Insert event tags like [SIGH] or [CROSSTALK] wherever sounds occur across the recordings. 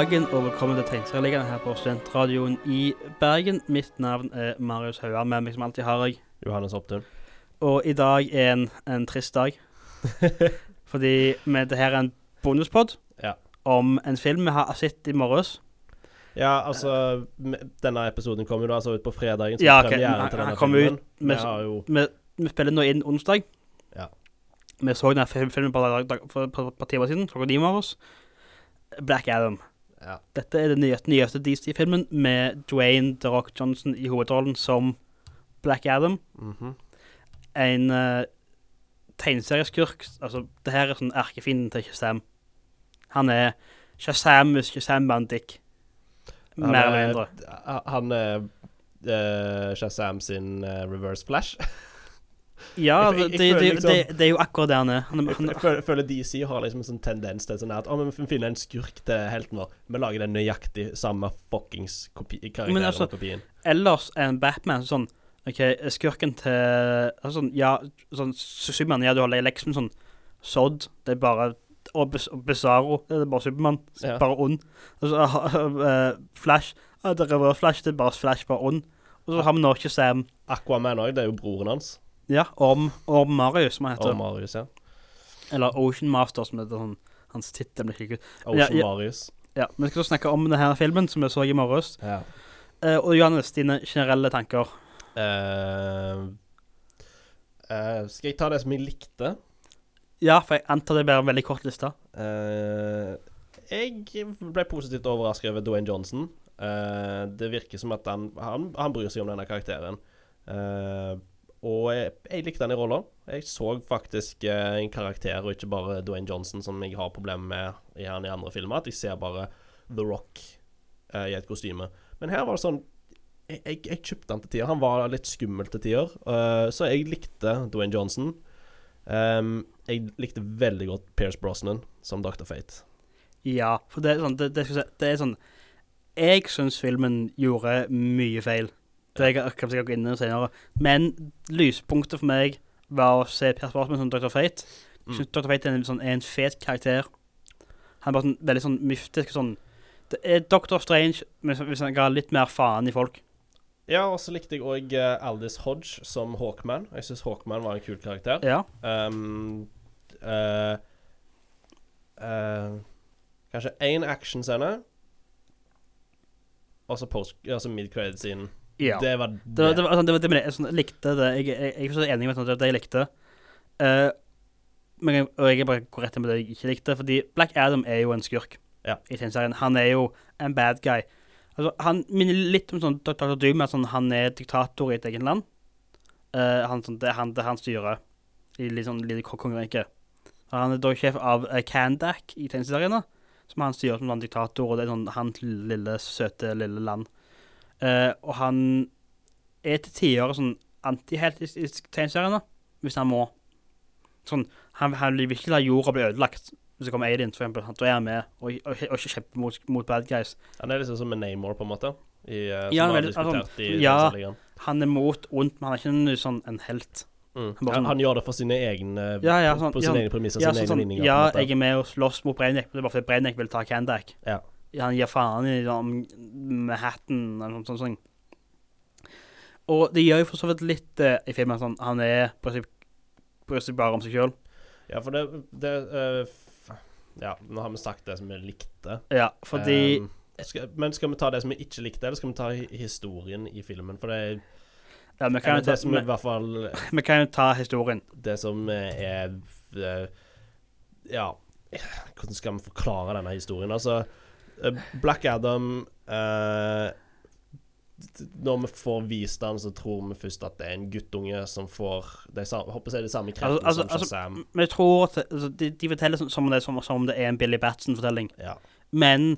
dagen og velkommen til Tegneserieligaen her på Studentradioen i Bergen. Mitt navn er Marius Hauan, med meg som alltid har jeg. Johannes Opptun. Og i dag er en, en trist dag. [LAUGHS] Fordi med det her er en bonuspod Ja. om en film vi har sett i morges. Ja, altså Denne episoden kommer jo altså ut på fredagen. Så Ja, okay. premieren til denne filmen. ut Vi har jo Vi, vi spiller nå inn onsdag. Ja. Vi så denne filmen på, et par timer siden, klokka ni morges. Black Adam. Ja. Dette er den nyeste, nyeste DC-filmen med Dwayne The Rock Johnson i hovedrollen som Black Adam. mhm. En uh, tegneserieskurk. Altså, det her er sånn erkefienden til Shazam. Han er Shazam hvis Shazam var en dick. Mer er- eller mindre. Han er uh, Shazam sin uh, reverse flash. [LAUGHS] Ja, Jeg- jeg- det, jeg det, liksom- det, det er jo akkurat det han er. Han, han, jeg føler, DC har liksom en sånn tendens til sånn at Å, men vi finner en skurk til helten vår. Vi lager den nøyaktig samme fuckings kopi karakteren altså- og kopien. ellers er en Batman sånn OK, skurken til altså, sånn, Ja, sånn Supermann, ja, du har leksen sånn Sodd, det er bare Og Bizarro, det er bare Supermann. Ja. Bare ond. Altså, uh, uh, Flash, Uh, det er Flash, det er bare Flash, bare ond. Og så har vi nå Sam. Aquaman òg, det er jo broren hans. Ja, Orm, Orm Marius, som han heter. Orm Marius, ja. Eller Ocean Master, som heter sånn Hans tittel blir ikke Ocean Ja, ja. Marius. Ja, vi skal snakke om denne filmen som vi så i morges. Ja. Eh, og Johannes, dine generelle tanker. Eh, eh, skal jeg ta det som jeg likte? Ja, for jeg antar det blir en veldig kort liste. Eh, jeg ble positivt overrasket over Dwayne Johnson. Eh, det virker som at han, han, han bryr seg om denne karakteren. Eh, og jeg, likte han i rolla. Jeg så faktisk eh, en karakter, og ikke bare Dwayne Johnson, som jeg har problemer med i han i andre filmer. At jeg ser bare The Rock eh, i et kostyme. Men her var det sånn jeg, jeg, jeg kjøpte han til tider. Han var litt skummel til tider. Uh, så jeg likte Dwayne Johnson. Um, jeg likte veldig godt Pierce Brosnan som Dr. Fate. Ja, for det er sånn Det, det, det er sånn Jeg syns filmen gjorde mye feil. Det jeg kan sikkert gå inn i senere. Men lyspunktet for meg var å se Per Sparsman som Dr. Fate. Jeg Mm. synes Dr. Fate er en, sånn, er en fet karakter. Han er bare sånn, veldig sånn mystisk sånn Det er Dr. Strange men hvis han ga litt mer faen i folk. Ja, og så likte jeg òg Aldis Hodge som Hawkman. Jeg syns Hawkman var en kul karakter. Ja. Um, uh, uh, kanskje én actionscene, og så altså mid-credit-scenen. Ja. Det var Det var, det var, sånn, det var, det var, jeg, sånn, likte det. Jeg, jeg, jeg er så enig med sånn, det det jeg likte. Uh, men og jeg er bare korrekt med det jeg ikke likte, fordi Black Adam er jo en skurk Ja. i tegneserien. Han er jo en bad guy. Altså, han minner litt om sånn Dr. Doom, at sånn, han er diktator i et eget land. Uh, han, sånn, det er han, det han styrer i litt sånn lite ko- kongerike. Han er da sjef av uh, Kandak i tegneseriene, som han styrer som sånn diktator, og det er sånn hans lille, søte, lille land. Eh, og han er til tider sånn antiheltisk tegneseriene, hvis han må. Sånn, han, han vil ikke la jorda bli ødelagt. Hvis det kommer aliens, for eksempel. Da er han med, og, og, og ikke kjemper mot, mot bad guys. Han er liksom som en Namor, på en måte. I, uh, Ja, han, altså, i ja. Han er mot ondt, men han er ikke en, sånn en helt. Mm. Han sånn- han gjør det for sine egne Ja, ja, sånn- På ja, sine egne premisser, Ja, sine sånn, egne sånn, ja jeg er med og slåss mot men det er bare fordi Brainiac vil ta Kandak. Ja. Han gir faen i liksom, Manhattan eller noe sånt. sånn. Og det gjør jo for så vidt litt eh, i filmen. Sånn, han er bryr seg- bare om seg sjøl. Ja, for det, det uh, Ja, nå har vi sagt det som vi likte. Ja, fordi Um, skal, men skal vi ta det som vi ikke likte, eller skal vi ta historien i filmen? For det er ja, vi, kan ta, er vi, hvert fall [LAUGHS] vi kan jo ta historien. Det som er eh, Ja, hvordan skal vi forklare denne historien? Altså, Black Adam eh, Når vi får vist den, så tror vi først at det er en guttunge som får de samme, håper jeg, de samme kreftene Altså- som altså- Shazam. Altså, vi tror at altså, de, de forteller som, som, om det, som, som om det er en Billy Batson-fortelling. Ja. Men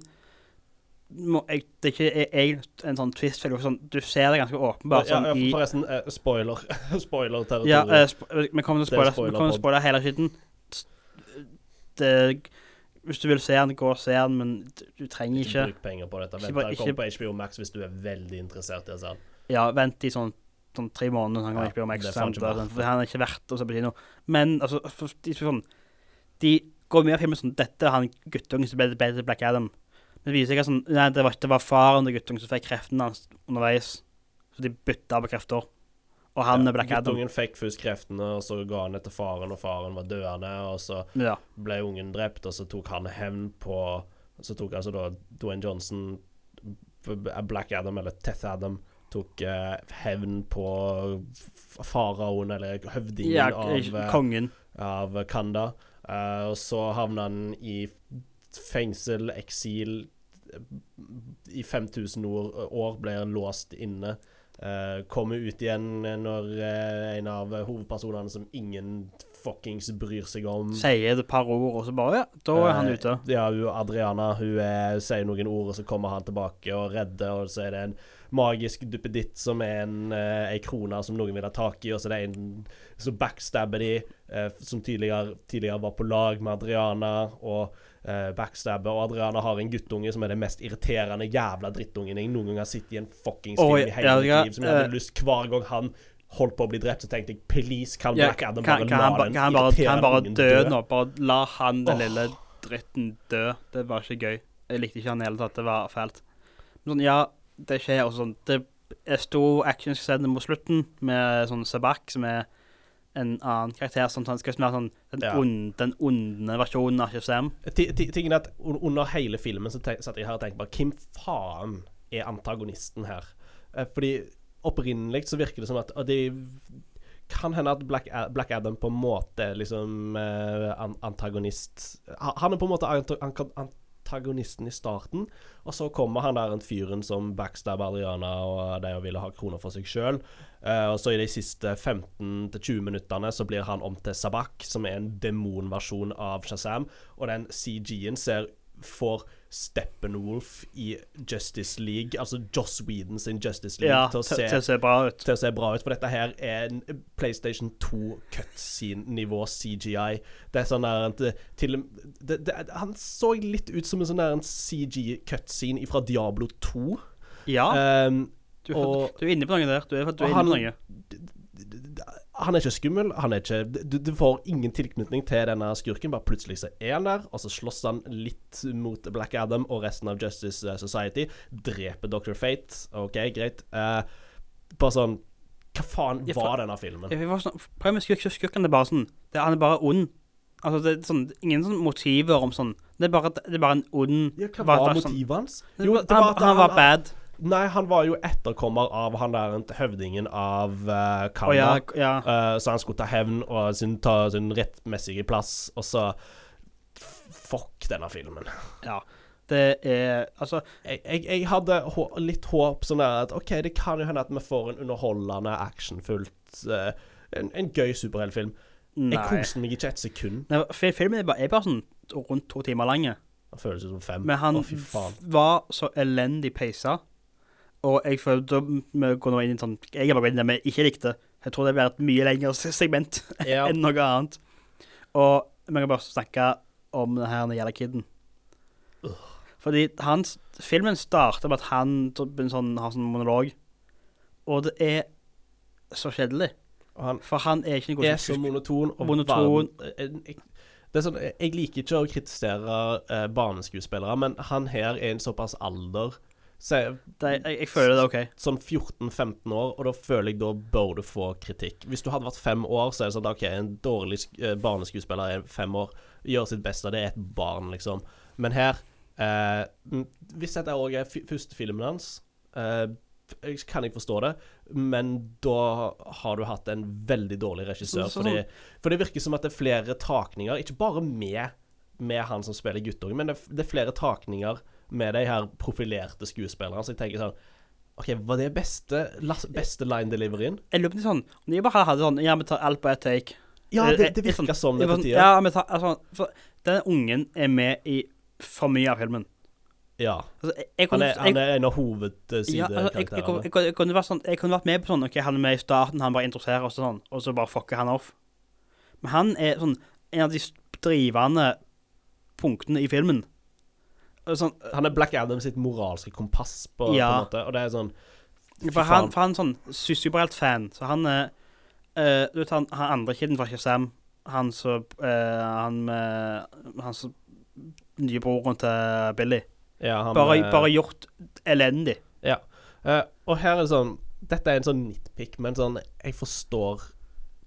må, jeg, det er ikke jeg, en sånn twist sånn, Du ser det ganske åpenbart sånn ja, ja, forresten, eh, spoiler. [LAUGHS] Spoiler-territorium. Ja, eh, sp vi kommer til å Det er spoile hele skitten. Det, hvis du vil se den, gå og se den, men du, trenger ikke ikke bruk penger på dette. Ikke Vent, bare- ikke- kommer på HBO Max hvis du er veldig interessert i å se den. Ja, vent i sånn, sånn tre måneder, så han kan Ja, HBO Max det ikke verdt. For han er ikke verdt å se på kino. Men altså, for, de, sånn, de går mye av filmen sånn Dette er han guttungen som ble bedre til Black Adam. Men det viser seg at sånn, nei, det, var, det var faren til guttungen som fikk kreftene hans underveis. Så de bytta på krefter. Og han er Black Adam. Guttungen fikk først kreftene, og så ga han det til faren, og faren var døende, og så Ja. ble ungen drept, og så tok han hevn på Så tok altså da Dwayne Johnson Black Adam, eller Teth Adam, tok eh, hevn på faraoen, eller høvdingen ja av, eh, kongen. av Kanda. Uh, og så havna han i fengsel, eksil. I 5000 år, år ble han låst inne. Uh, kommer ut igjen når uh, en av hovedpersonene som ingen fuckings bryr seg om Sier et par ord, og så bare Ja, da er han Eh, ute. Ja, hun, Adriana hun er, sier noen ord, og så kommer han tilbake og redder, og så er det en magisk duppeditt som er en, eh, krone som noen vil ha tak i, og så er det en som backstabber de, eh, som tidligere, tidligere var på lag med Adriana, og eh, backstabber, og Adriana har en guttunge som er den mest irriterende jævla drittungen jeg noen gang har sett i en fuckings film i hele mitt ja, liv, som jeg hadde uh, lyst hver gang han holdt på å bli drept, så tenkte jeg please, kan Ja, Black Adam kan, bare kan, la han, den kan, han bare, kan han bare dø, dø nå? Bare la han den oh. lille dritten dø. Det var ikke gøy. Jeg likte ikke han i det hele tatt. Det var fælt. Men sånn, ja, det skjer også sånn Det er stor actionscene mot slutten med sånn Sabak, som er en annen karakter som sånn, skal være sånn den, Ja. onde, den onde versjonen av ti- Tingen er at Under hele filmen så satt jeg her og tenkte bare Hvem faen er antagonisten her? Eh, Fordi opprinnelig så virker det som at det kan hende at Black, Black Adam på en måte liksom eh, an antagonist Han er på en måte antagonisten i starten, og så kommer han der en fyren som backstabber Adriana og de ville ha kroner for seg sjøl. og så i de siste 15-20 minuttene så blir han om til Sabak, som er en demonversjon av Shazam, og den CG-en ser får Steppenwolf i Justice League, altså Joss Whedon sin Justice League, Ja, til, å se, til å se bra ut. til å se bra ut. For dette her er en PlayStation 2 cutscene-nivå CGI. Det er sånn der at til, det, det, Han så litt ut som en sånn der en CG-cutscene fra Diablo 2. Ja, Um, du, og- du er inne på noe der. Du er, du er inne på noe. han er ikke skummel. Han er ikke du, du får ingen tilknytning til denne skurken. Bare plutselig så er han der, og så slåss han litt mot Black Adam og resten av Justice eh, Society. Dreper Dr. Fate. OK, greit. Uh, bare sånn Hva faen Ja, for- var denne filmen? Jeg var sånn, Prøv med skurk, skurken. Det er bare sånn det, Han er bare ond. Altså, det er sånn, ingen sånn motiver om sånn Det er bare, det er bare en ond Ja, hva var, var motivet sånn- hans? Jo, det var han, han, var bad. Nei, han var jo etterkommer av han der høvdingen av uh, Å Oh, ja, ja. Uh, så han skulle ta hevn og sin, ta sin rettmessige plass, og så Fuck denne filmen. ja. Det er Altså, Jeg, jeg, jeg hadde hå litt håp sånn der at OK, det kan jo hende at vi får en underholdende, actionfullt uh, en, en gøy superheltfilm. Jeg koste meg ikke et sekund. nei filmen er bare, er bare sånn rundt to timer lang. Det føles som fem. Men han Å, var så elendig peisa. Og jeg føler vi går nå inn i en sånn Jeg er bare inn i det vi ikke likte. Jeg tror det blir et mye lengre segment [LAUGHS] Ja. enn noe annet. Og vi kan bare snakke om det her Yellow Uh. Fordi hans, filmen starter med at han sånn, har sånn monolog, og det er så kjedelig. Han For han er ikke noe er så monoton. Og Monoton. verden- eh, er sånn, jeg liker ikke å kritisere eh, barneskuespillere, men han her er en såpass alder jeg, jeg føler det er OK. Sånn 14-15 år, og da føler jeg da bør du få kritikk. Hvis du hadde vært fem år, så er det sånn OK, en dårlig sk- eh, barneskuespiller er fem år, gjør sitt beste, det er et barn, liksom. Men her eh, Hvis dette òg er første filmen hans, eh, kan jeg forstå det, men da har du hatt en veldig dårlig regissør. Så- så- fordi, for det virker som at det er flere takninger, ikke bare med, med han som spiller guttungen, men det, det er flere takninger med de her profilerte skuespillerne. Så jeg tenker sånn OK, var det beste, beste line deliveryen? Jeg lurer på sånn Om de bare hadde sånn Ja, vi tar alt på ett take. Ja, Eh, det, det eh, sånn- sånn Det på tider. Ja, vi tar, altså, for den ungen er med i for mye av filmen. Ja. Altså, jeg, jeg, Han er, han er en av ja, altså, jeg, hovedsidekarakterene. jeg, jeg, kunne vært sånn, jeg kunne vært med på sånn OK, han er med i starten, han bare interesserer oss og sånn, og så bare fucker han off. Men han er sånn en av de drivende punktene i filmen. Og Sånn, Han er Black Adam sitt moralske kompass, på, på en måte. Og det er sånn for, han, for han er sånn su- superheltfan, så han er uh, Du vet han, han andre kiden fra Shazam, han som uh, Han med Han som nye broren til Billy. Ja, han, Bare, eh, bare gjort elendig. Ja. Uh, og her er det sånn Dette er en sånn nitpick, men sånn Jeg forstår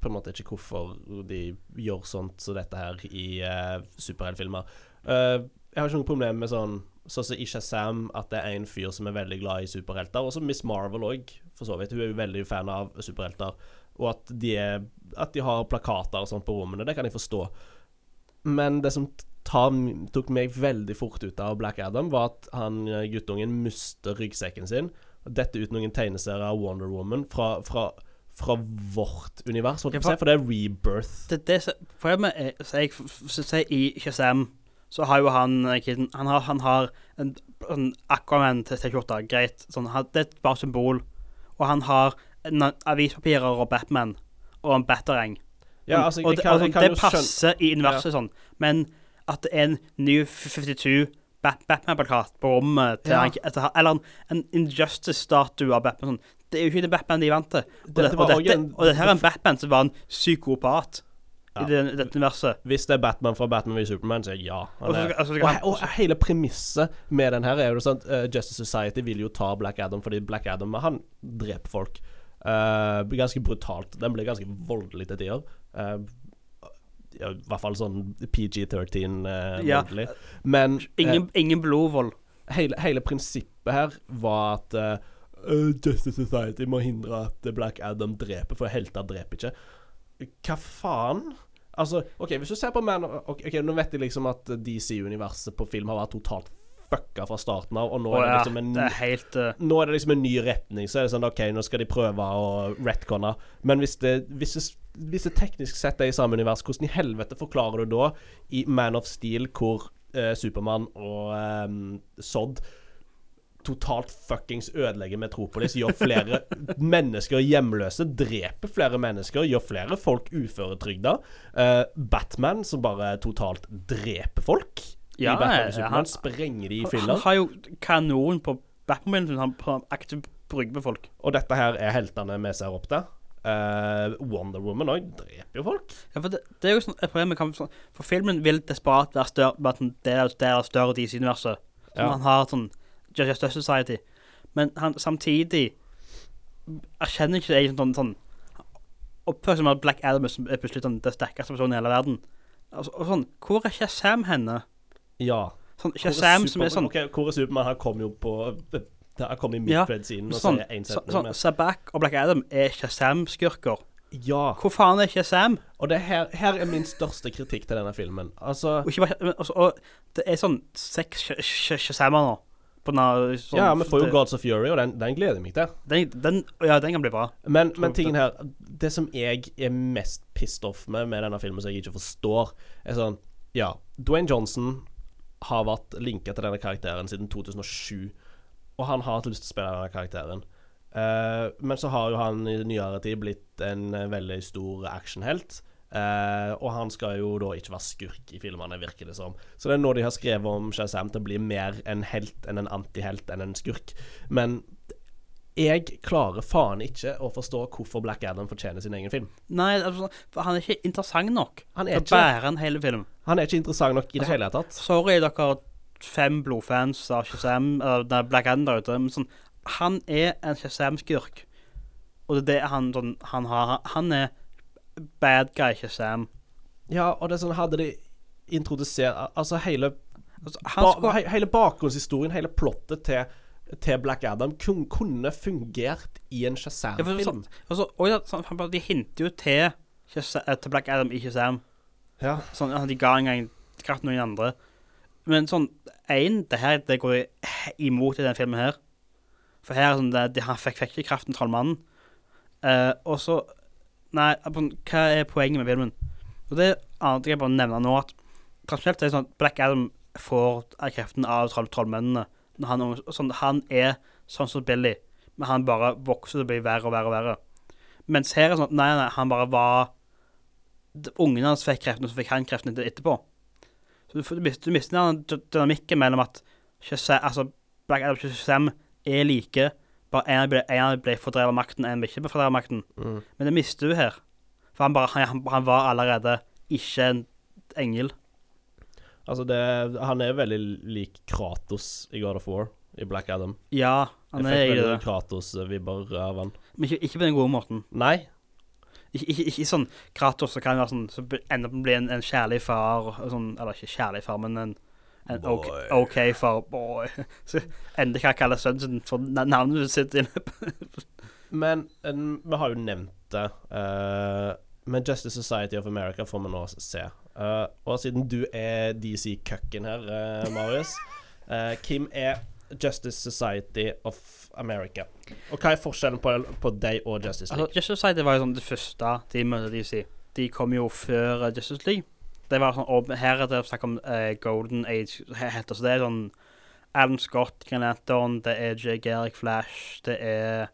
på en måte ikke hvorfor de gjør sånt som dette her i uh, superheltfilmer. Eh, jeg har ikke noe problem med sånn Sånn som i Shazam, at det er en fyr som er veldig glad i superhelter. Og så Miss Marvel òg, for så vidt. Hun er jo veldig fan av superhelter. Og at de, er, at de har plakater og sånt på rommene, det kan jeg forstå. Men det som ta, tok meg veldig fort ut av Black Adam, var at han eh, guttungen mister ryggsekken sin. Og Dette uten noen tegneserier av Wonder Woman fra, fra, fra vårt univers, holdt jeg på å si, for det er rebirth. Det, det, for jeg, er så jeg f- jeg, så jeg I Shazam så har jo han eh, Han har, han har en, en Aquaman-T-skjorte, greit. Sånn, han, det er bare symbol. Og han har en, avispapirer og Batman og en batarang. Ja, altså, og kan, og, jeg det passer i universet sånn, men at det er en ny 52 Batman-plakat på rommet til Ja. han, Eller en, en Injustice-statue av Batman sånn. Det er jo ikke det Batman de vant til. Og, det, og, dette, og dette her er en Batman som var en psykopat Ja. i det, dette universet. Hvis det er Batman fra Batman v Superman, så ja. Og er, hele premisset med den her er jo sånn eh, Justice Society vil jo ta Black Adam fordi Black Adam han dreper folk. Uh, ganske brutalt. Den blir ganske voldelig til tider. Uh, ja, I hvert fall sånn PG-13 uh, Ja. voldelig. Men Ingen, Ingen, ingen blodvold. hele, hele prinsippet her var at eh, Justice Society må hindre at Black Adam dreper, for helter dreper ikke. Hva faen? Altså, OK, hvis du ser på Man okay, ok, Nå vet jeg liksom at DC-universet på film har vært totalt fucka fra starten av, og nå oh, er det liksom en det er helt uh... nå er det liksom en ny retning, så er det sånn OK, nå skal de prøve å retconne. Men hvis det, hvis det, hvis det teknisk sett er i samme univers, hvordan i helvete forklarer du da i Man of Steel, hvor uh, Supermann og um, Sodd totalt fuckings ødelegger Metropolis, gjør flere [LAUGHS] mennesker hjemløse, dreper flere mennesker, gjør flere folk uføretrygda. Uh, Batman, som bare totalt dreper folk Ja, i Batman Superman, han- sprenger de i Han har jo kanon på Batmobilen sin. Han aktivt aktiv brygge på folk. Og dette her er heltene vi ser opp til. Uh, Wonder Woman òg dreper jo folk. Ja, for det, det er jo sånn et problem kan, sånn- For filmen vil desperat være større den- Det er, det er større DC-universet. Sånn, Ja. Han har sånn Justice Society. Men han samtidig erkjenner ikke egentlig sånn, sånn Oppfører seg som at Black Adam er som plutselig sånn, det sterkeste personen i hele verden. Altså, og sånn, Hvor er Shazam henne? Ja. Sånn, Shazam som er sånn Ok, Hvor er Supermann? Han kom jo på Han kom i Ja, mid-cred-scenen og sånn, sier én setning. sånn med- Sabak og Black Adam er Shazam-skurker. Ja. Hvor faen er Shazam? Og det her, her er min største kritikk til denne filmen. Altså Og, ikke bare, men, altså, og det er sånn seks Shazamer nå. Sånn, Ja, vi får jo Gods of Fury, og den, den gleder jeg meg til. Den, den, ja, den kan bli bra. Men, men tingen her Det som jeg er mest pissed off med med denne filmen, som jeg ikke forstår, er sånn Ja, Dwayne Johnson har vært linka til denne karakteren siden 2007, og han har hatt lyst til å spille denne karakteren. Uh, men så har jo han i nyere tid blitt en eh, veldig stor actionhelt. Eh, og han skal jo da ikke være skurk i filmene, virker det som. Så det er nå de har skrevet om Shazam til å bli mer en helt enn en antihelt enn en skurk. Men jeg klarer faen ikke å forstå hvorfor Black Adam fortjener sin egen film. Nei, altså, han er ikke interessant nok Han til er å ikke, bære en hel film. han er ikke interessant nok i det Altså, hele tatt. Sorry, dere fem blodfans av Shazam, uh, Black Adam der ute, men sånn Han er en Shazam-skurk. Og det er det han, sånn, han har. Han er bad guy Shazam. Ja, og det er sånn Hadde de introdusert Altså hele Altså, ba, he, Hele bakgrunnshistorien, hele plottet til, til Black Adam kun, kunne fungert i en Ja, Shazam-film. sånn, altså, og ja, sånn, De hinter jo til, Shazam, eh, til Black Adam i Shazam. Ja. Sånn, altså, de ga en gang kraft noen andre. Men sånn én, det her det går imot i denne filmen her. For her er sånn det, de, Han fikk, fikk ikke kraften trollmannen. Eh, og så Nei, hva er poenget med filmen? Og det annet jeg bare nevner nå, at tradisjonelt er det sånn at Black Adam får kreften av troll, trollmennene. Han, sånn, han er sånn som Billy, men han bare vokser og blir verre og verre og verre. Mens her er det sånn at nei, nei, han bare var Ungene hans fikk kreften, og så fikk han kreften etterpå. Så du, du du mister den dynamikken mellom at altså Black Adam og Shazam er like, bare en ble, en ble fordrevet av makten, en ble ikke fordrevet av makten. Mm. Men det mister du her. For han, bare, han, han, var allerede ikke en engel. Altså, det, han er veldig lik Kratos i God of War, i Black Adam. Ja, han jeg er fikk i veldig det. Kratos-vibber av han. Men ikke, ikke på den gode måten. Nei. Ikke, ikke, ikke sånn Kratos som kan være sånn Så ender opp med å bli en, en kjærlig far sånn, Eller ikke kjærlig far, men en, en OK, far. Boy. [LAUGHS] Så endelig kan jeg kalle sønnen sin for navnet sitt. Men en, vi har jo nevnt det. Uh, men Justice Society of America får vi nå se. Uh, og siden du er DC-cucken her, uh, Marius [LAUGHS] Kim er Justice Society of America? Og hva er forskjellen på, på deg og Justice Altså, League? Justice Society var jo sånn det første de møtte DC. De kom jo før Justice League. Det var sånn, og Her er det snakk om uh, Golden Age. Heter. Så det er sånn Alan Scott, Green Lantern, det er J. Garrick Flash, det er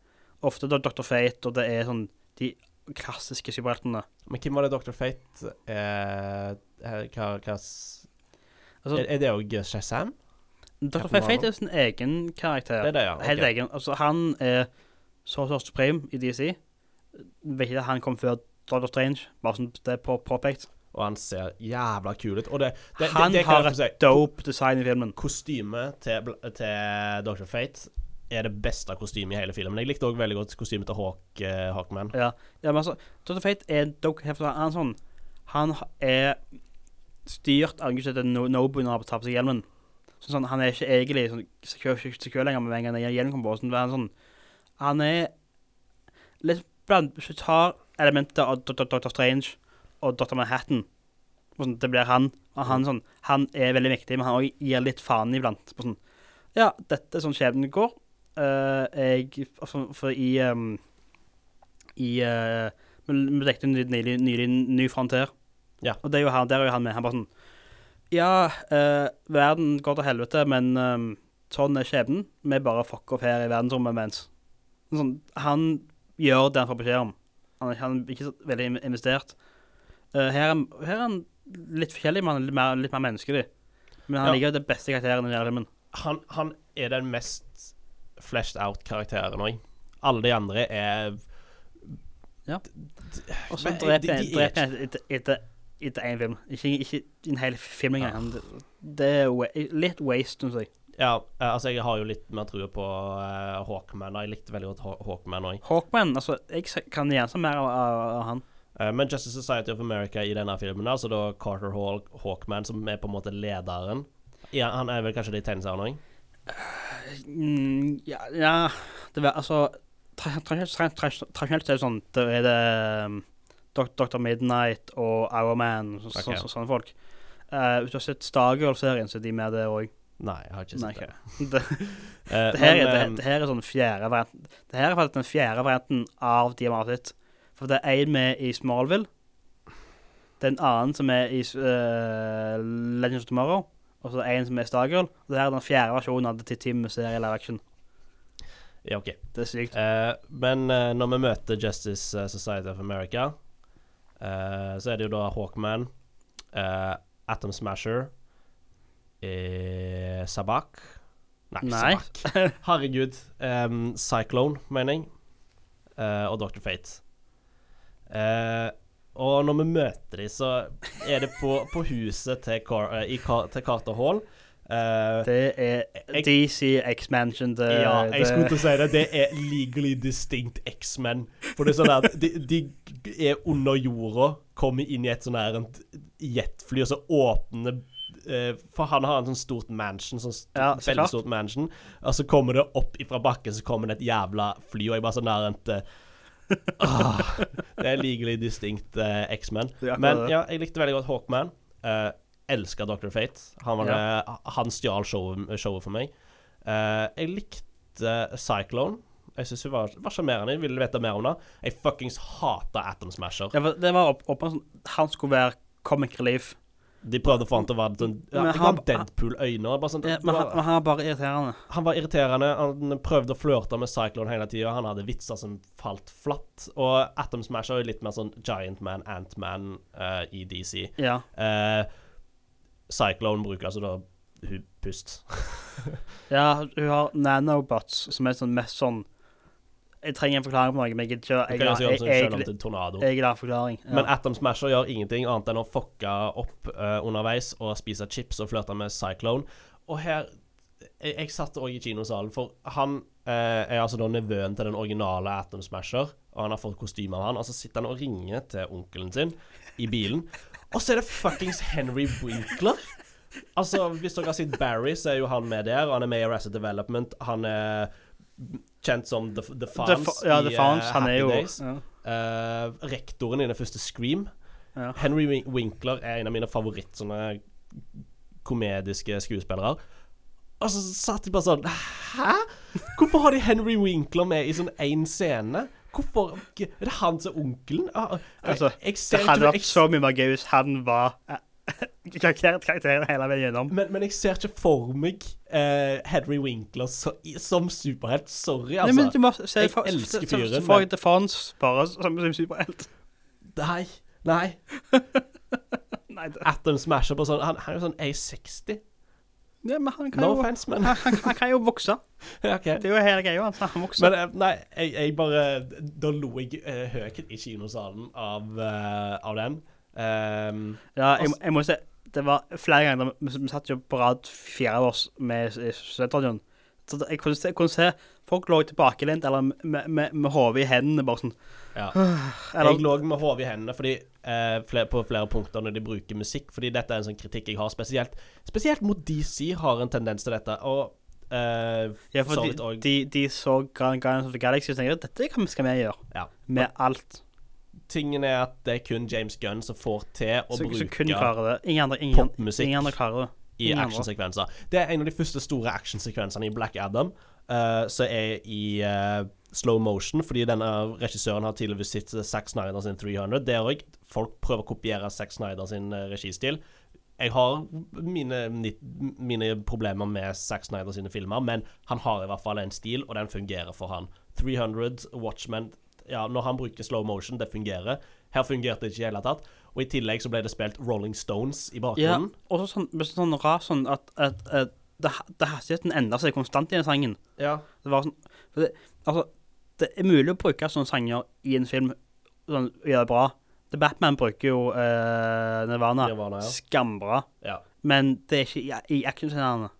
ofte da Dr. Fate, og det er sånn de klassiske superheltene. Men hvem var det Dr. Fate eh, hva, hva Altså, er, er det òg Shazam? Dr. Fate, Fate er sin egen karakter. Det er det, ja. Helt egen. Altså, han er så så supreme i DC. Vet ikke at han kom før Doctor Strange, bare sånn det er på, påpekt. Og han ser jævla kul ut. Det, det, Han det har et. Dope design i filmen. Kostymet til, til Dr. Fate er det beste kostymet i hele filmen. Jeg likte òg veldig godt kostymet til Hawk, uh, Hawkman. Ja, ja men altså, Dr. Fate er en dope Han er sånn Han er styrt av Gud No- Nobu når han tar på seg hjelmen. Sånn, sånn, han er ikke egentlig sånn sekør, sekør lenger med en gang hjelmen kommer på. Sånn, er sånn, han er litt blant tar elementer av. Dr. Strange og Dr. Manhattan sånn, Det blir han. Og han, sånn, han er veldig viktig, men han også gir litt faen iblant. På sånn, ja, dette er sånn skjebnen går. Uh, jeg For, for i um, I uh, Vi dekket jo nylig, nylig Ny Frontier. Ja. Og det er jo han, der er jo han med. Han bare sånn Ja, uh, verden går til helvete, men um, sånn er skjebnen. Vi bare fucker opp her i verdensrommet mens sånn, Han gjør det han får beskjed om. Han er, han er ikke så veldig investert. Eh, her, er, her er han litt forskjellig, men han er litt mer, litt mer menneskelig. Men han Ja. jo det beste karakteren i filmen. Han, han er den mest fleshed out-karakteren òg. Alle de andre er Ja. Og så dreper han er etter- én film. Ikke, ikke en hel film engang. Ja. Det, er litt waste, syns jeg. Ja, eh, altså jeg har jo litt mer trua på uh, Hawkman. Jeg likte veldig godt Hawkman òg. Hawkman, altså, jeg kan gjerne mer av, av, av han. Eh, men Justice Society of America i denne filmen, altså da Carter Hall Hawkman, som er på en måte lederen ja, Han er vel kanskje det i tegneseriene òg? Mm, ja, ja Det var altså tra- tra- tra- tra- Tradisjonelt er det sånn Da er det um, Dr. Midnight og Hourman og så, Ok. så, sånne folk. Uh, hvis du har sett Stargirl-serien, så er de med det òg. Nei, jeg har ikke Nei, sett ok. det. [LAUGHS] [LAUGHS] Det, Eh, det, her, men, er, det, eh, det her er sånn fjerde variant Det her er faktisk den fjerde varianten av sett. For det er en med i Smallville. Det er en annen som er i uh, Legends of Tomorrow. Og så en som er i Stargirl. Og det her er den fjerde versjonen av til Team serie live action. ja, OK. Det er sykt. Uh, men uh, når vi møter Justice Society of America, uh, så er det jo da Hawkman, Atom Smasher, Sabak Nei, Nei. Sabak. Herregud. Um, Cyclone, mener jeg. Og Dr. Fate. Eh, og når vi møter dem, så er det på, på huset til, Car eh, i til Carter Hall. Uh, Det er DC X-Mansion. ja, jeg skulle til å si det. Det er legally distinct X-Men. For det er sånn at de, de er under jorda, kommer inn i et sånn her et jetfly, og så åpner eh, For han har en sånn stort mansion, sånn st Ja, så veldig klart. stort mansion, og så kommer det opp ifra bakken, så kommer det et jævla fly, og jeg bare sånn der et ah, Det er legally distinct uh, X-Men. Er akkurat Men ja, jeg likte veldig godt Hawkman. Uh, Elska Dr. Fate. Han, var det, han stjal showet, showet for meg. Uh, jeg likte Cyclone. Jeg syns hun var, var sjarmerende. Ville vite mer om det. Jeg fuckings hata Atom Smasher. Ja, det var opp, opp sånn Han skulle være comic relief. De prøvde å få han til å være sånn ja, Men Det han- Deadpool-øyne. Sånn, Ja, men, han, var- bare irriterende. Han var irriterende. Han prøvde å flørte med Cyclone hele tida. Han hadde vitser som falt flatt. Og Atom Smasher er jo litt mer sånn Giant Man, Ant-Man uh, i DC. Ja. Uh, Cyclone bruker altså da hun pust. [LAUGHS] ja, hun har nanobots, som er sånn mest sånn jeg trenger en forklaring på noe, men jeg gidder ikke. Jeg, jeg, jeg, forklaring. Ja. Men Atom Smasher gjør ingenting annet enn å fucke opp uh, underveis og spise chips og flørte med Cyclone. Og her Jeg, jeg satt òg i kinosalen, for han uh, er altså da nevøen til den originale Atom Smasher, og han har fått kostyme av han, og så sitter han og ringer til onkelen sin i bilen, og så er det fuckings Henry Winkler. Altså, hvis dere har sett Barry, så er jo han med der, og han er med i Arrested Development. Han er kjent som The, the The Fans Fa- ja, The i Fawns, eh, er Happy jo Days. ja. Uh, rektoren i den første Scream. Ja. Henry Winkler er en av mine favoritt sånne komediske skuespillere. Og så satt de bare sånn Hæ? Hvorfor har de Henry Winkler med i sånn én scene? Hvorfor Er det han som er onkelen? Ah, jeg- Altså, jeg ser Det hadde vært så mye mer gøy hvis han var [LAUGHS] eh, karakter- hele veien gjennom. men, men jeg ser ikke for meg uh, Henry Winkler så, som superhelt. Sorry, Nei, men altså. du må se jeg for- elsker fyren, for men- The Fawns bare som som superhelt. Nei. Nei. [LAUGHS] Nei, det, Atom Smasher på sånn Han, han er jo sånn A60. ja, men han kan No jo offense, men han, han, han kan jo vokse. [LAUGHS] ja, OK. Det er jo hele greia hans. Han vokser. Men eh, nei, jeg, jeg bare Da lo jeg uh, høyt i kinosalen av, uh, av den. Ehm, Ja, jeg, jeg må si Det var flere ganger vi, vi satt jo på rad fire av oss med studentradioen. Så jeg kunne se, jeg kunne se folk lå tilbakelent eller med, med, med hodet i hendene, bare sånn ja. [SIGHS] Eller Jeg lå med hodet i hendene fordi, eh, flere, på flere punkter når de bruker musikk. Fordi dette er en sånn kritikk jeg har spesielt Spesielt mot DC har en tendens til dette. Og eh, Ja, for så de, de, de så Guardians of the Galaxy og tenkte at dette kan- skal vi gjøre. Ja. Med alt. Tingen er at det er kun James Gunn som får til å Så, bruke. Ingen andre, ingen, popmusikk ingen andre klarer det. i actionsekvenser. Det er en av de første store actionsekvensene i Black Adam, uh, som er i uh, slow motion, fordi denne regissøren har tydeligvis sett Zack Snyder sin 300. Det er òg Folk prøver å kopiere Zack Snyder sin eh, registil. Jeg har mine, mine problemer med Zack Snyder sine filmer, men han har i hvert fall en stil, og den fungerer for han. 300, Watchmen Ja, når han bruker slow motion, det fungerer. Her fungerte det ikke i hele tatt. Og i tillegg så ble det spilt Rolling Stones i Ja, bakgrunnen. og så sånn, sånn rart sånn at, at, at det, det hastigheten endra seg konstant i den sangen. Ja. Det var sånn det, Altså, det er mulig å bruke sånne sanger i en film sånn, gjøre det bra. The Batman bruker jo eh, Nirvana, Nirvana, ja. skambra, ja. men det er ikke i, i actionscenene.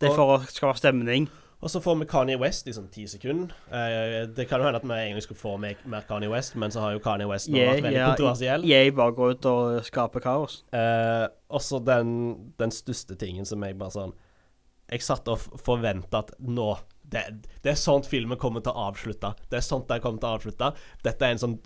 Det er for å skape stemning. Og så får vi Kanye West i sånn ti sekunder. Eh, det kan jo hende at vi egentlig skulle få mer, Kanye West, men så har jo Kanye West nå vært veldig kontroversiell. Jeg bare går ut og skaper kaos. Eh, også den, den største tingen som jeg bare sånn Jeg satt og forventa at nå det, det er sånt filmen kommer til å avslutte. Det er sånt den kommer til å avslutte. Dette er en sånn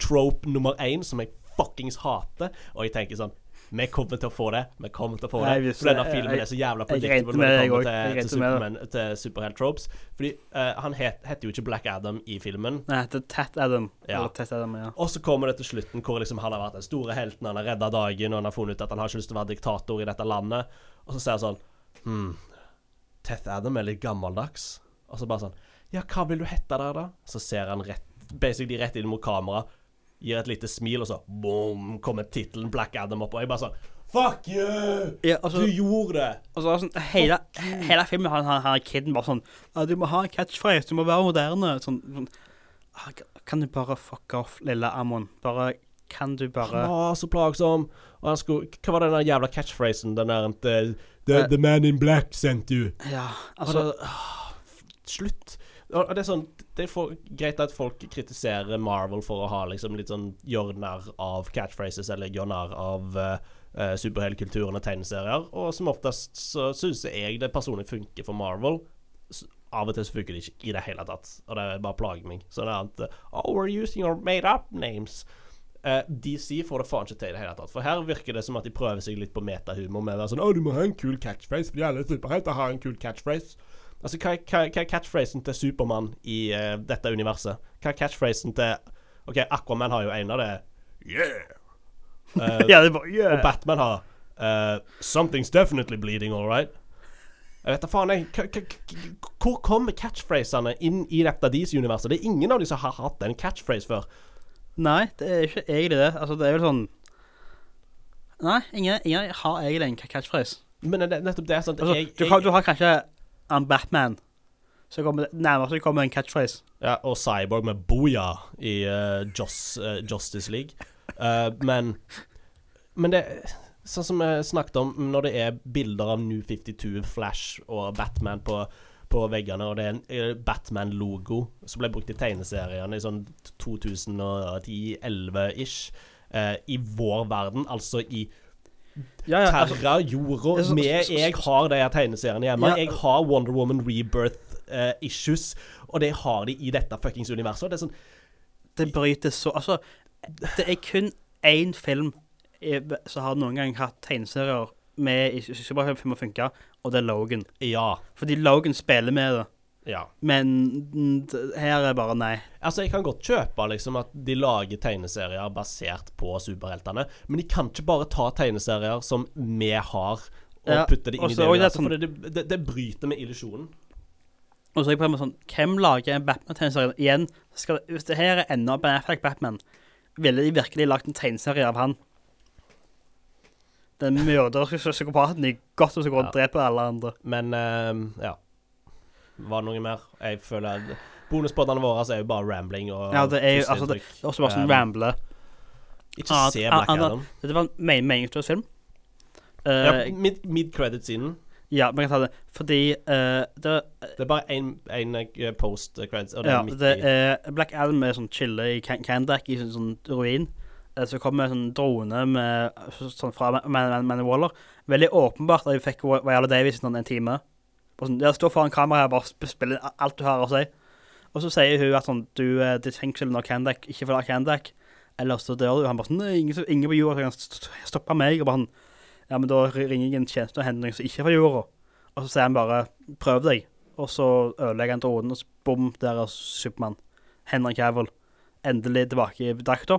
trope nummer én som jeg fuckings hater, og jeg tenker sånn vi kommer til å få det. Vi kommer til å få det. Nei, For denne jeg- filmen er så jævla predictable når det kommer til, til. Superman, til superhelt tropes. Fordi uh, han het, heter jo ikke Black Adam i filmen. Nei, det er Tat Adam. Ja. Adam, ja. Og så kommer det til slutten hvor liksom han har vært den store helten, han har redda dagen, og han har funnet ut at han har ikke lyst til å være diktator i dette landet. Og så sier han sånn Hm, Teth Adam er litt gammeldags. Og så bare sånn Ja, hva vil du hete der, da? Så ser han rett basically rett inn mot kamera, gir et lite smil, og så boom, kommer tittelen Black Adam opp, og jeg bare sånn Fuck you! ja altså, Du gjorde det! Altså, sånn, hele, hele filmen har han, han kiden bare sånn ja, 'Du må ha en catchphrase, du må være moderne.' Sånn, sånn ah, Kan du bare fuck off, lille Amon? Bare Kan du Han bare var så plagsom. Og han skulle Hva var den jævla catchphrasen? Den der the, the, Eh. the man in black sent you. Ja, Altså, altså slutt. Og det er sånn Det er for, greit at folk kritiserer Marvel for å ha liksom litt sånn gjøre narr av catchphrases, eller gjøre narr av uh, superheltkulturen og tegneserier. Og som oftest så syns jeg det personlig funker for Marvel. Av og til så funker det ikke i det hele tatt, og det bare plager meg. Sånn er at Oh, we're using our made up names. Uh, DC får det faen ikke til i det hele tatt. For her virker det som at de prøver seg litt på metahumor med å være sånn Å, du må ha en kul catchphrase, fordi alle superhelter har en kul catchphrase. Altså, hva, hva, hva er catchphrasen til Supermann i uh, dette universet? Hva er catchphrasen til OK, Aquaman har jo en av det. Yeah! Uh, [LAUGHS] Ja, det er bare og. Batman har uh, Something's definitely bleeding, all right. Jeg vet da faen, jeg. Hvor kommer catchphrasene inn i dette DC-universet? Det er ingen av de som har hatt en catchphrase før. Nei, det er ikke egentlig det. Altså, det er vel sånn Nei, ingen, ingen har egentlig en catchphrase. Men det er nettopp det. Sånn, Altså, jeg, du, har, du har kanskje en Batman Så kommer det nærmest kommer en catchphrase. Ja, og Cyborg med Booyah i uh, Joss, uh, Justice League. Uh, men Men det Sånn som vi snakket om, når det er bilder av New 52, Flash og Batman på, på veggene, og det er en Batman-logo som ble brukt i tegneseriene i sånn 2010-11-ish, eh, i vår verden, altså i Ja, ja, altså, Terra jorda det er så- med Jeg har de tegneseriene hjemme. Ja. Jeg har Wonder Woman Rebirth-issues, og det har de i dette fuckings universet. Det er sånn det bryter så Altså, det er kun én film som har noen gang hatt tegneserier med i superheltfilmer funka, og det er Logan. Ja. Fordi Logan spiller med det, Ja. men her er bare nei. Altså, jeg kan godt kjøpe liksom at de lager tegneserier basert på superheltene, men de kan ikke bare ta tegneserier som vi har, og Ja, putte det inn i også- det det sånn- for det, det, det bryter med illusjonen. Og så er jeg på en måte sånn Hvem lager en Batman-tegneserie? Igjen, skal, hvis det her er enda Ben Affleck Batman, ville de virkelig lagd en tegneserie av han? Den mørderske [LAUGHS] psykopaten i godt som går og dreper alle andre. Men uh, ja. Var det noe mer? Jeg føler at Bonuspodene våre er jo bare rambling og Ja, det er jo- altså, det- Det er også bare sånn Um, ramble. Ikke Ah, se ah, Black ah, Adam. Dette var en men- meningsløs film. Uh, Ja, ja, mid- Mid-credit-scenen. Ja, vi kan ta det. Fordi uh, det, Det er bare én post-credits, og det ja, er midt det i. er Black Adam er sånn chille i Kandak i sånn, sånn ruin. Uh, Så kommer en sånn drone med, sånn fra Man, Man, Man Waller. Veldig åpenbart at vi fikk Viola Davis sånn en time. Og sånn, ja, Stå foran kameraet og bare sp- spille alt du har å si. Og så sier hun at sånn Du, er ditt fengsel når Kandak, ikke forlat Kandak. Eller så dør du. Og han bare sånn ingen, ingen på jorda kan st- st- stoppe meg. Og bare sånn Ja, men da ringer jeg en tjeneste og henter noen som ikke er fra jorda. Og så sier han bare Prøv deg. Og så ødelegger han dronen, og så bom, der er Supermann. Henrik Cavill. Endelig tilbake i drakta.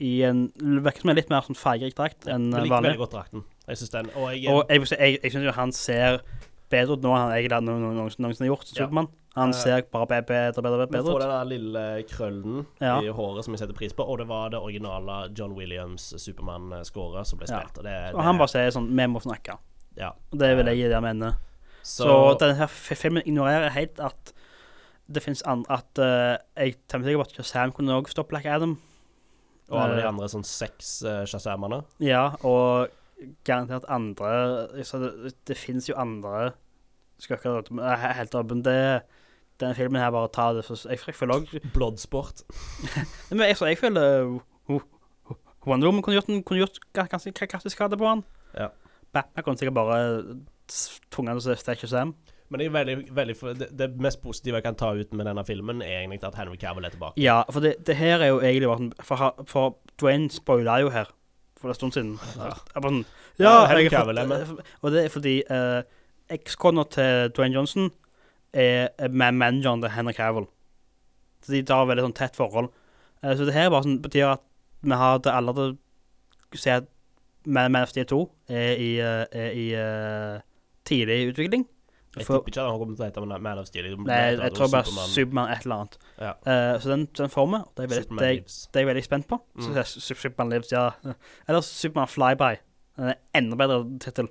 I en virker som en litt mer sånn fargerik drakt enn vanlig. Jeg liker veldig godt drakten. Jeg synes den Og jeg, Og jeg, jeg, jeg syns jo han ser bedre ut nå enn han egentlig noen- noen- noensinne gjort som Ja. Supermann. Han Eh, ser bare be- bedre bedre, Vi bedre får ut. den der lille krøllen Ja. i håret som jeg setter pris på, og det var det originale John Williams Supermann-scoret som ble Ja. spilt. Og, det, Og han bare sier sånn Vi må snakke. ja. Og det vil jeg gi det menne. Så, Så, denne her filmen ignorerer helt at det fins andre At eh, jeg tenker sikkert på at Shazam kunne også stoppe Black Adam. og alle de Eh, andre sånn seks uh, Shazamene. Ja, og garantert andre så Det, det fins jo andre skurker er helt åpen. Det den filmen her bare tar det for Jeg, jeg føler òg [LAUGHS] Bloodsport. [LAUGHS] Men jeg, så jeg føler uh, Wonder Woman kunne gjort, en- kunne gjort ganske kraftig skade på han. Ja. Batman kunne sikkert bare tvunget han til å stikke seg Men er veldig, veldig det, det mest positive jeg kan ta ut med denne filmen, er egentlig at Henry Cavill er tilbake. Ja, for det, det her er jo egentlig bare For, for Dwayne spoiler jo her for en stund siden. Ja. Jeg bare sånn, Ja, ja, jeg har fått- Og det er fordi uh, ekskona til Dwayne Johnson er med man manageren til Henry Cavill. Så de har veldig sånn tett forhold. Eh, så det her bare sånn, betyr at vi har det alle til å se at Man, Man of Steel 2 er i, eh, er i uh, tidlig utvikling. Jeg For- tipper ikke at han kommer til å hete Man- of Steel. Nei, jeg tror bare Superman- Superman et eller annet. Ja. Uh, så den, den får vi. Det er det, det er jeg veldig spent på. Mm. Så, Superman Lives, ja. Eller Superman Flyby. Er enda bedre tittel.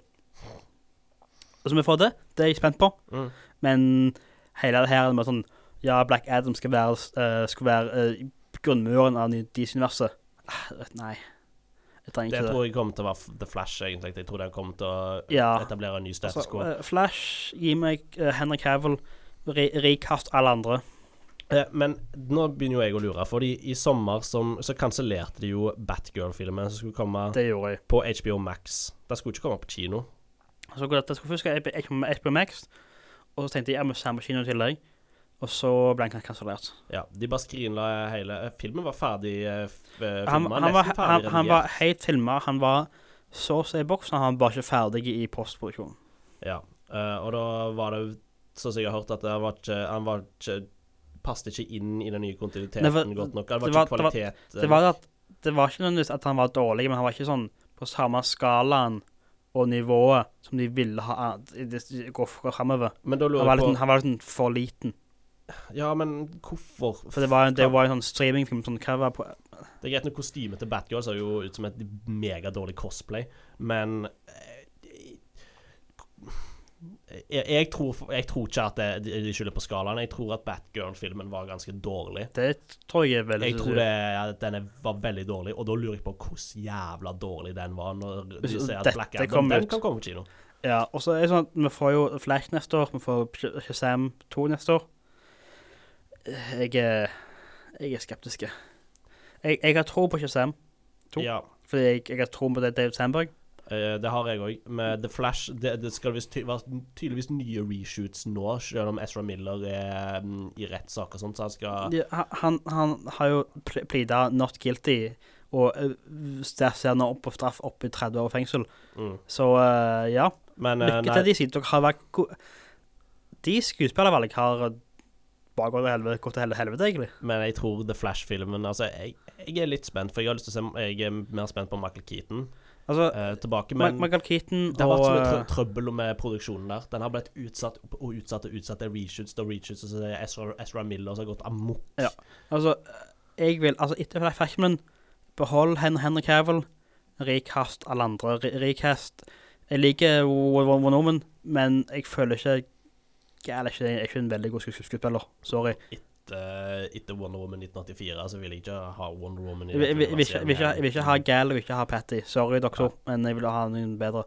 Så vi får det. Det er jeg spent på. Mm. Men hele det her med sånn Ja, Black Adam skal være, uh, skal være uh, grunnmuren av DC-universet. Uh, nei. Jeg Det tror jeg kommer til å være The Flash, egentlig. Jeg tror den kommer til å Ja. etablere en ny status Altså, quo. eh, Flash, gi meg uh, Henry Cavill, re rikast alle andre. Eh, Men nå begynner jo jeg å lure, fordi i sommer som, så kansellerte de jo Batgirl-filmen som skulle komme på HBO Max. Den skulle ikke komme på kino. Så altså, det, jeg skulle først HBO Max, og så tenkte jeg jeg må se på kino i tillegg. Og så ble han kansellert. Ja, De bare skrinla hele Filmen var ferdig eh, eh, Han, han, var, han, han var helt filma. Han var så å si i boksen, han var ikke ferdig i postproduksjon. Ja, eh, og da var det sånn som jeg har hørt, at han var ikke, han var ikke passet ikke inn i den nye kontinuiteten Det var- godt nok. Det var det ikke kvalitet. det var- Det var, at, det var ikke nødvendigvis at han var dårlig, men han var ikke sånn på samme skalaen og nivået som de ville ha gå framover. Han var litt, han var litt sånn for liten. Ja, men hvorfor? For det var, det var en sånn streamingfilm sånn, hva var på, Det er greit når kostymet til Batgirl ser jo ut som et megadårlig cosplay, men eh, jeg, jeg, tror, jeg tror ikke at det, de de skylder på skalaen. Jeg tror at Batgirl-filmen var ganske dårlig. Det tror jeg er veldig Jeg tror det, at den var veldig dårlig, og da lurer jeg på hvordan jævla dårlig den var. Når du ser at Black Adam den kan komme på kino. Ja, og så er det sånn at vi får jo Flash neste år, vi får Shazam 2 neste år. Jeg er, jeg er skeptisk. Jeg, jeg har tro på Shazam, 2, Ja, fordi jeg, jeg har tro på det David Sandberg. Uh, det har jeg òg. Med The Flash Det, det skal visst ty være tydeligvis nye reshoots nå, selv om Ezra Miller er um, i rettssak og sånt, så han skal Ja, han, han har jo pl- plida not guilty, og uh, ser ser nå opp på straff opp i 30 år fengsel. mm. Så uh, ja, Men eh, lykke til de sier dere har vært gode. De skuespillervalg har gått til helvete, gått til hel- helvete, egentlig. Men jeg tror The Flash-filmen Altså, jeg, jeg er litt spent, for jeg har lyst til å se Jeg er mer spent på Michael Keaton Altså, uh, tilbake, men Michael Keaton det har vært og så mye trø eh, trøbbel med produksjonen der. Den har blitt utsatt og utsatt og utsatt. Det er reshoots og reshoots, og så er Ezra, Ezra Miller som har gått amok. Ja. Altså, jeg vil Altså, etter filmen Behold Hen Henry Cavill. Recast alle andre. Re- Recast Jeg liker Wonder Woman, men jeg føler ikke Jeg er ikke, er ikke en veldig god skues- skuespiller. Sorry. Etter, etter Wonder Woman 1984 så vil jeg ikke ha Wonder Woman Jeg vil, vil, vil, ikke, vil, ha Gal, og ikke ha Patty. Sorry, dere to, men jeg vil ha noen bedre.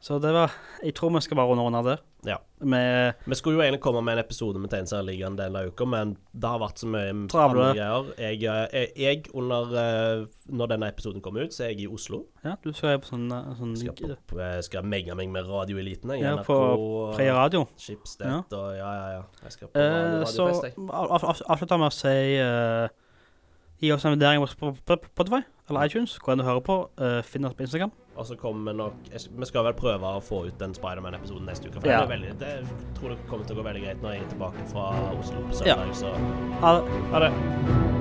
Så det var Jeg tror vi skal bare runde under der. Ja. Med Vi skulle jo egentlig komme med en episode med Tegneserieligaen denne uka, men det har vært så mye Travle. greier. Jeg, jeg, jeg, under eh, Når denne episoden kommer ut, så er jeg i Oslo. Ja, du skal på sånn, eh, sånn Skal, jeg skal menge meg med radioeliten. jeg. Ja, NRK, på Freia Radio. Schibsted og ja, ja, ja. Jeg skal på Eh, så radiofest, jeg. av- avslutter med å si uh, Gi oss en vurdering på Sp- Sp- Spotify eller iTunes. Gå inn og høre på. Uh, finn oss på Instagram. Og så kommer nok Vi skal vel prøve å få ut den Spiderman-episoden neste uke. For Ja. det, veldig, det jeg tror det kommer til å gå veldig greit når jeg er tilbake fra Oslo på Ja. Så Ha det. ha det.